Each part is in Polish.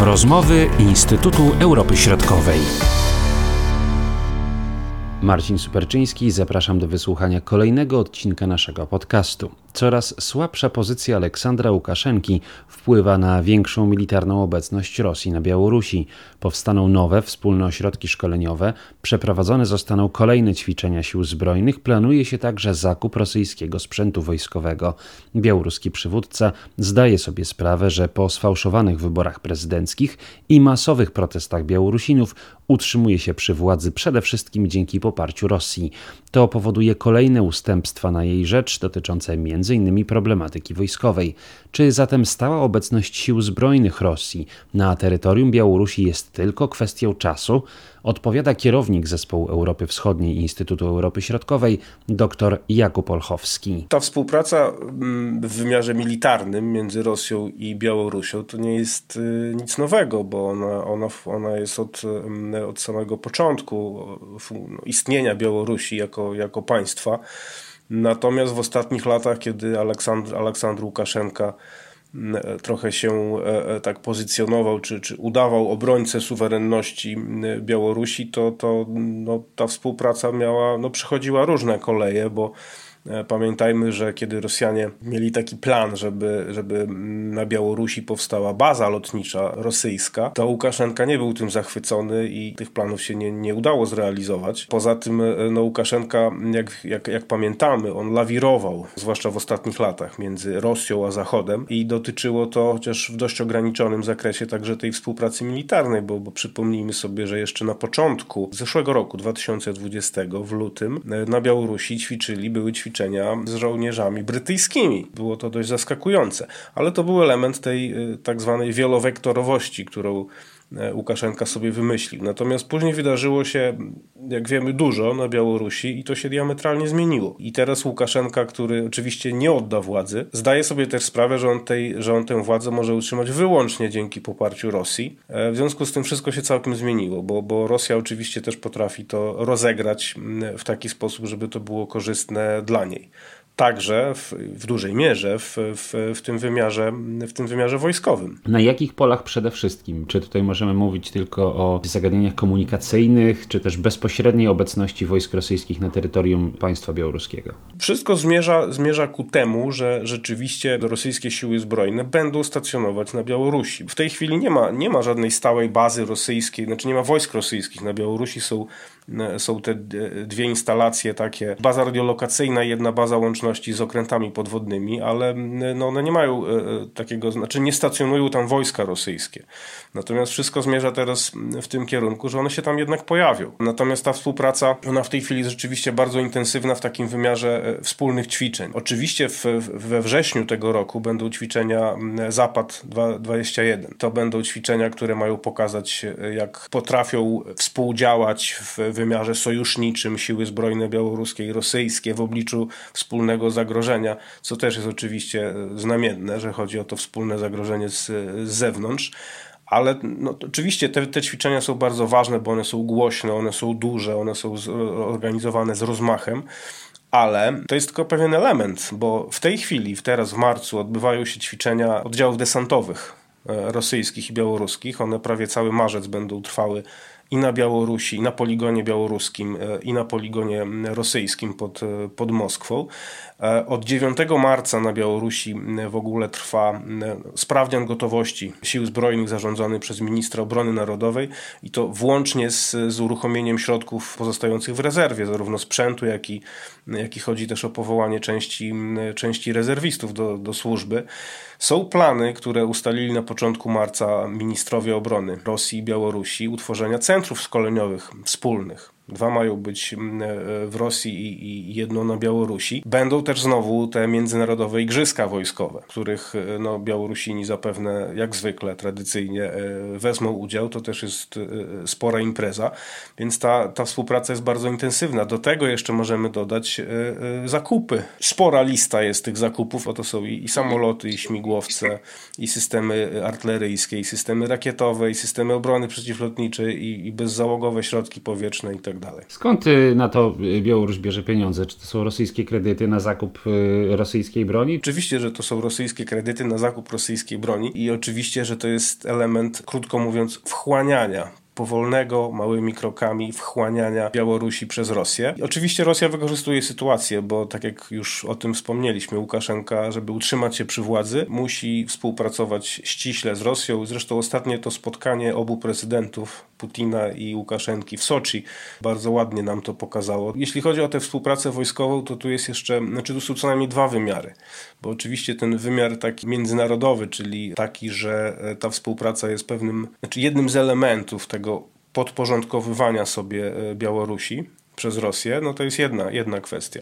Rozmowy Instytutu Europy Środkowej. Marcin Superczyński, zapraszam do wysłuchania kolejnego odcinka naszego podcastu. Coraz słabsza pozycja Aleksandra Łukaszenki wpływa na większą militarną obecność Rosji na Białorusi. Powstaną nowe wspólne ośrodki szkoleniowe, przeprowadzone zostaną kolejne ćwiczenia sił zbrojnych, planuje się także zakup rosyjskiego sprzętu wojskowego. Białoruski przywódca zdaje sobie sprawę, że po sfałszowanych wyborach prezydenckich i masowych protestach Białorusinów utrzymuje się przy władzy przede wszystkim dzięki poparciu Rosji. To powoduje kolejne ustępstwa na jej rzecz dotyczące m.in. problematyki wojskowej. Czy zatem stała obecność sił zbrojnych Rosji na terytorium Białorusi jest tylko kwestią czasu? Odpowiada kierownik Zespołu Europy Wschodniej Instytutu Europy Środkowej dr Jakub Olchowski. Ta współpraca mm, w wymiarze militarnym między Rosją i Białorusią to nie jest y, nic nowego, bo ona, ona, ona jest od, mm, od samego początku no, istnienia Białorusi jako, jako państwa. Natomiast w ostatnich latach, kiedy Aleksandr, Aleksandr Łukaszenka trochę się e, e, tak pozycjonował, czy, czy udawał obrońcę suwerenności Białorusi, to, to no, ta współpraca miała, no, przychodziła różne koleje, bo E, pamiętajmy, że kiedy Rosjanie mieli taki plan, żeby, żeby na Białorusi powstała baza lotnicza rosyjska, to Łukaszenka nie był tym zachwycony i tych planów się nie, nie udało zrealizować. Poza tym e, no, Łukaszenka, jak, jak, jak pamiętamy, on lawirował, zwłaszcza w ostatnich latach, między Rosją a Zachodem i dotyczyło to chociaż w dość ograniczonym zakresie także tej współpracy militarnej, bo, bo przypomnijmy sobie, że jeszcze na początku zeszłego roku, 2020, w lutym, e, na Białorusi ćwiczyli, były ćwiczenia z żołnierzami brytyjskimi. Było to dość zaskakujące, ale to był element tej y, tak zwanej wielowektorowości, którą Łukaszenka sobie wymyślił. Natomiast później wydarzyło się, jak wiemy, dużo na Białorusi i to się diametralnie zmieniło. I teraz Łukaszenka, który oczywiście nie odda władzy, zdaje sobie też sprawę, że on, tej, że on tę władzę może utrzymać wyłącznie dzięki poparciu Rosji. E, w związku z tym wszystko się całkiem zmieniło, bo, bo Rosja oczywiście też potrafi to rozegrać w taki sposób, żeby to było korzystne dla niej także w, w dużej mierze w, w, w, tym wymiarze, w tym wymiarze wojskowym. Na jakich polach przede wszystkim? Czy tutaj możemy mówić tylko o zagadnieniach komunikacyjnych, czy też bezpośredniej obecności wojsk rosyjskich na terytorium państwa białoruskiego? Wszystko zmierza, zmierza ku temu, że rzeczywiście rosyjskie siły zbrojne będą stacjonować na Białorusi. W tej chwili nie ma, nie ma żadnej stałej bazy rosyjskiej, znaczy nie ma wojsk rosyjskich na Białorusi, są są te dwie instalacje takie, baza radiolokacyjna i jedna baza łączności z okrętami podwodnymi, ale no one nie mają e, e, takiego, znaczy nie stacjonują tam wojska rosyjskie. Natomiast wszystko zmierza teraz w tym kierunku, że one się tam jednak pojawią. Natomiast ta współpraca, ona w tej chwili jest rzeczywiście bardzo intensywna w takim wymiarze e, wspólnych ćwiczeń. Oczywiście w, we wrześniu tego roku będą ćwiczenia Zapad 21. To będą ćwiczenia, które mają pokazać, jak potrafią współdziałać w wymiarze sojuszniczym siły zbrojne białoruskie i rosyjskie w obliczu wspólnego zagrożenia, co też jest oczywiście znamienne, że chodzi o to wspólne zagrożenie z, z zewnątrz. Ale no, oczywiście te, te ćwiczenia są bardzo ważne, bo one są głośne, one są duże, one są z, organizowane z rozmachem ale to jest tylko pewien element, bo w tej chwili, teraz w marcu, odbywają się ćwiczenia oddziałów desantowych e, rosyjskich i białoruskich. One prawie cały marzec będą trwały i na Białorusi, i na poligonie białoruskim, e, i na poligonie rosyjskim pod, e, pod Moskwą. E, od 9 marca na Białorusi w ogóle trwa sprawdzian gotowości sił zbrojnych zarządzany przez ministra obrony narodowej i to włącznie z, z uruchomieniem środków pozostających w rezerwie, zarówno sprzętu, jak i, jak i chodzi też o powołanie części, części rezerwistów do, do służby. Są plany, które ustalili na początku marca ministrowie obrony Rosji i Białorusi, utworzenia centrów szkoleniowych wspólnych Dwa mają być mm, e, w Rosji i jedno na Białorusi. Będą też znowu te międzynarodowe igrzyska wojskowe, w których e, no, Białorusini zapewne, jak zwykle, tradycyjnie e, wezmą udział. To też jest spora impreza, więc ta, ta współpraca jest bardzo intensywna. Do tego jeszcze możemy dodać zakupy. Spora lista jest tych zakupów, bo to są i, i samoloty, i śmigłowce, i systemy artyleryjskie, i systemy rakietowe, i systemy obrony przeciwlotniczej, i, i bezzałogowe środki powietrzne itd. Tak dalej. Skąd na to Białoruś bierze pieniądze? Czy to są rosyjskie kredyty na zakup rosyjskiej broni? Oczywiście, że to są rosyjskie kredyty na zakup rosyjskiej broni i oczywiście, że to jest element, krótko mówiąc, wchłaniania powolnego, małymi krokami wchłaniania Białorusi przez Rosję. I oczywiście Rosja wykorzystuje sytuację, bo tak jak już o tym wspomnieliśmy, Łukaszenka, żeby utrzymać się przy władzy, musi współpracować ściśle z Rosją. Zresztą ostatnie to spotkanie obu prezydentów, Putina i Łukaszenki w Soczi, bardzo ładnie nam to pokazało. Jeśli chodzi o tę współpracę wojskową, to tu jest jeszcze, znaczy tu są co najmniej dwa wymiary, bo oczywiście ten wymiar taki międzynarodowy, czyli taki, że ta współpraca jest pewnym, znaczy jednym z elementów tego podporządkowywania sobie e, Białorusi przez Rosję, no to jest jedna, jedna kwestia.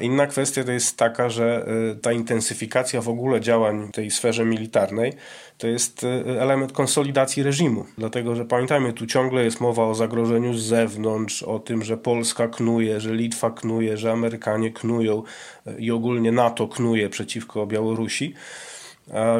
Inna kwestia to jest taka, że e, ta intensyfikacja w ogóle działań w tej sferze militarnej to jest e, element konsolidacji reżimu. Dlatego, że pamiętajmy, tu ciągle jest mowa o zagrożeniu z zewnątrz, o tym, że Polska knuje, że Litwa knuje, że Amerykanie knują i ogólnie NATO knuje przeciwko Białorusi.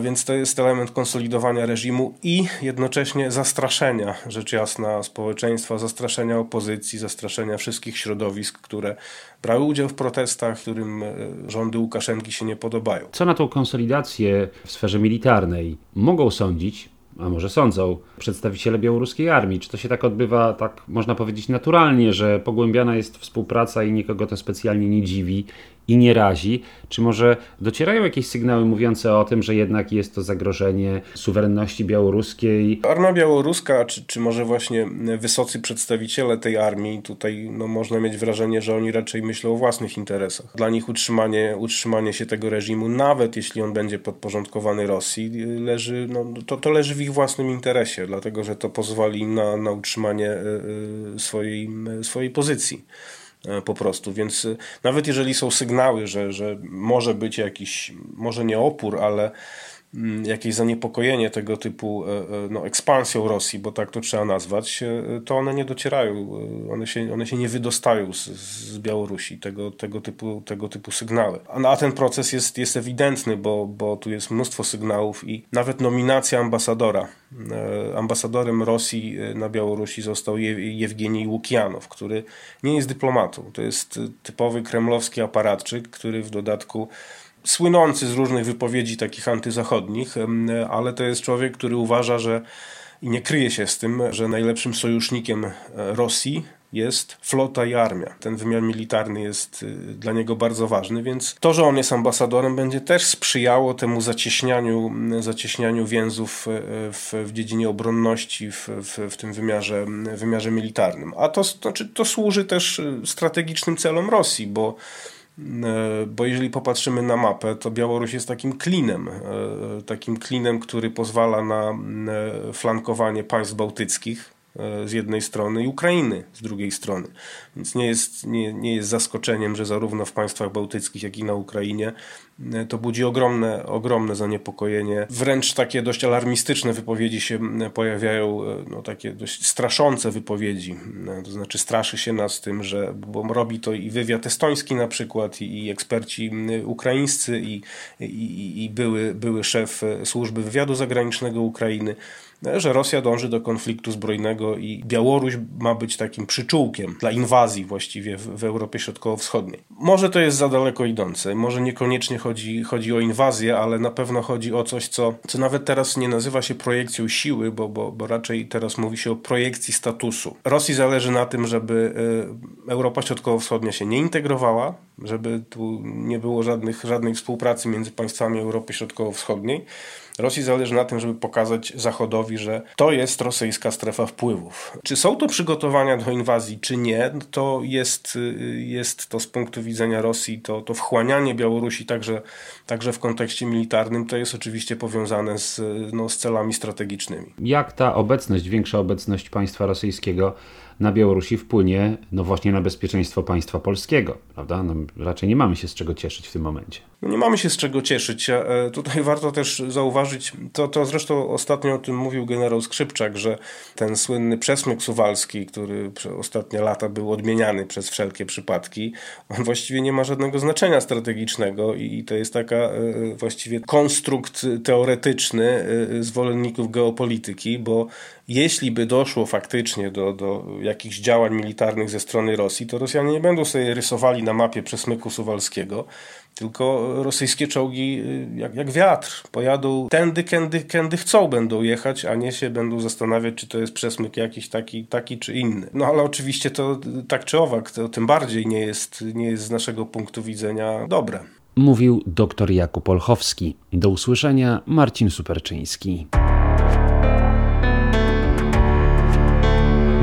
Więc to jest element konsolidowania reżimu i jednocześnie zastraszenia, rzecz jasna, społeczeństwa, zastraszenia opozycji, zastraszenia wszystkich środowisk, które brały udział w protestach, którym e, rządy Łukaszenki się nie podobają. Co na tą konsolidację w sferze militarnej mogą sądzić a może sądzą, przedstawiciele białoruskiej armii? Czy to się tak odbywa, tak można powiedzieć, naturalnie, że pogłębiana jest współpraca i nikogo to specjalnie nie dziwi i nie razi? Czy może docierają jakieś sygnały mówiące o tym, że jednak jest to zagrożenie suwerenności białoruskiej? Armia białoruska, czy, czy może właśnie wysocy przedstawiciele tej armii, tutaj no, można mieć wrażenie, że oni raczej myślą o własnych interesach. Dla nich utrzymanie, utrzymanie się tego reżimu, nawet jeśli on będzie podporządkowany Rosji, leży, no, to, to leży w ich własnym interesie, dlatego że to pozwoli na, na utrzymanie e, e, swojej, swojej pozycji e, po prostu. Więc nawet jeżeli są sygnały, że, że może być jakiś, może nie opór, ale jakieś zaniepokojenie tego typu e, e, no, ekspansją Rosji, bo tak to trzeba nazwać, e, to one nie docierają, one się, one się nie wydostają z, z Białorusi, tego, tego, typu, tego typu sygnały. A, a ten proces jest, jest ewidentny, bo, bo tu jest mnóstwo sygnałów i nawet nominacja ambasadora. Ambasadorem Rosji na Białorusi został Jewgenij Łukianow, który nie jest dyplomatą. To jest typowy kremlowski aparatczyk, który w dodatku słynący z różnych wypowiedzi takich antyzachodnich, ale to jest człowiek, który uważa, że i nie kryje się z tym, że najlepszym sojusznikiem e, Rosji jest flota i armia. Ten wymiar militarny jest y, dla niego bardzo ważny, więc to, że on jest ambasadorem, będzie też sprzyjało temu zacieśnianiu, zacieśnianiu więzów y, w, w dziedzinie obronności w, w, w tym wymiarze, wymiarze militarnym. A to, to, znaczy, to służy też strategicznym celom Rosji, bo E, bo jeżeli popatrzymy na mapę, to Białoruś jest takim klinem, e, takim klinem, który pozwala na e, flankowanie państw bałtyckich z jednej strony i Ukrainy z drugiej strony. Więc nie jest, nie, nie jest zaskoczeniem, że zarówno w państwach bałtyckich, jak i na Ukrainie E, to budzi ogromne, ogromne zaniepokojenie. Wręcz takie dość alarmistyczne wypowiedzi się pojawiają, e, no takie dość straszące wypowiedzi. E, to znaczy straszy się nas tym, że bo robi to i wywiad estoński na przykład, i, i eksperci ukraińscy, i, i, i były, były szef służby wywiadu zagranicznego Ukrainy że Rosja dąży do konfliktu zbrojnego i Białoruś ma być takim przyczółkiem dla inwazji właściwie w, w Europie Środkowo-Wschodniej. Może to jest za daleko idące, może niekoniecznie chodzi, chodzi o inwazję, ale na pewno chodzi o coś, co, co nawet teraz nie nazywa się projekcją siły, bo, bo, bo raczej teraz mówi się o projekcji statusu. Rosji zależy na tym, żeby y, Europa Środkowo-Wschodnia się nie integrowała, żeby tu nie było żadnych, żadnej współpracy między państwami Europy Środkowo-Wschodniej. Rosji zależy na tym, żeby pokazać Zachodowi, że to jest rosyjska strefa wpływów. Czy są to przygotowania do inwazji, czy nie, to jest, jest to z punktu widzenia Rosji, to, to wchłanianie Białorusi także, także w kontekście militarnym, to jest oczywiście powiązane z, no, z celami strategicznymi. Jak ta obecność, większa obecność państwa rosyjskiego na Białorusi wpłynie no właśnie na bezpieczeństwo państwa polskiego, prawda? No, raczej nie mamy się z czego cieszyć w tym momencie. Nie mamy się z czego cieszyć. E, tutaj warto też zauważyć, to, to zresztą ostatnio o tym mówił generał Skrzypczak, że ten słynny przesmyk suwalski, który przez ostatnie lata był odmieniany przez wszelkie przypadki, on właściwie nie ma żadnego znaczenia strategicznego i to jest taka e, właściwie konstrukt teoretyczny e, zwolenników geopolityki, bo jeśli by doszło faktycznie do, do jakichś działań militarnych ze strony Rosji, to Rosjanie nie będą sobie rysowali na mapie przesmyku suwalskiego, tylko rosyjskie czołgi y, jak, jak wiatr pojadą tędy, kędy, kędy chcą będą jechać, a nie się będą zastanawiać, czy to jest przesmyk jakiś taki, taki czy inny. No ale oczywiście to tak czy owak, to tym bardziej nie jest, nie jest z naszego punktu widzenia dobre. Mówił dr Jakub Olchowski. Do usłyszenia Marcin Superczyński.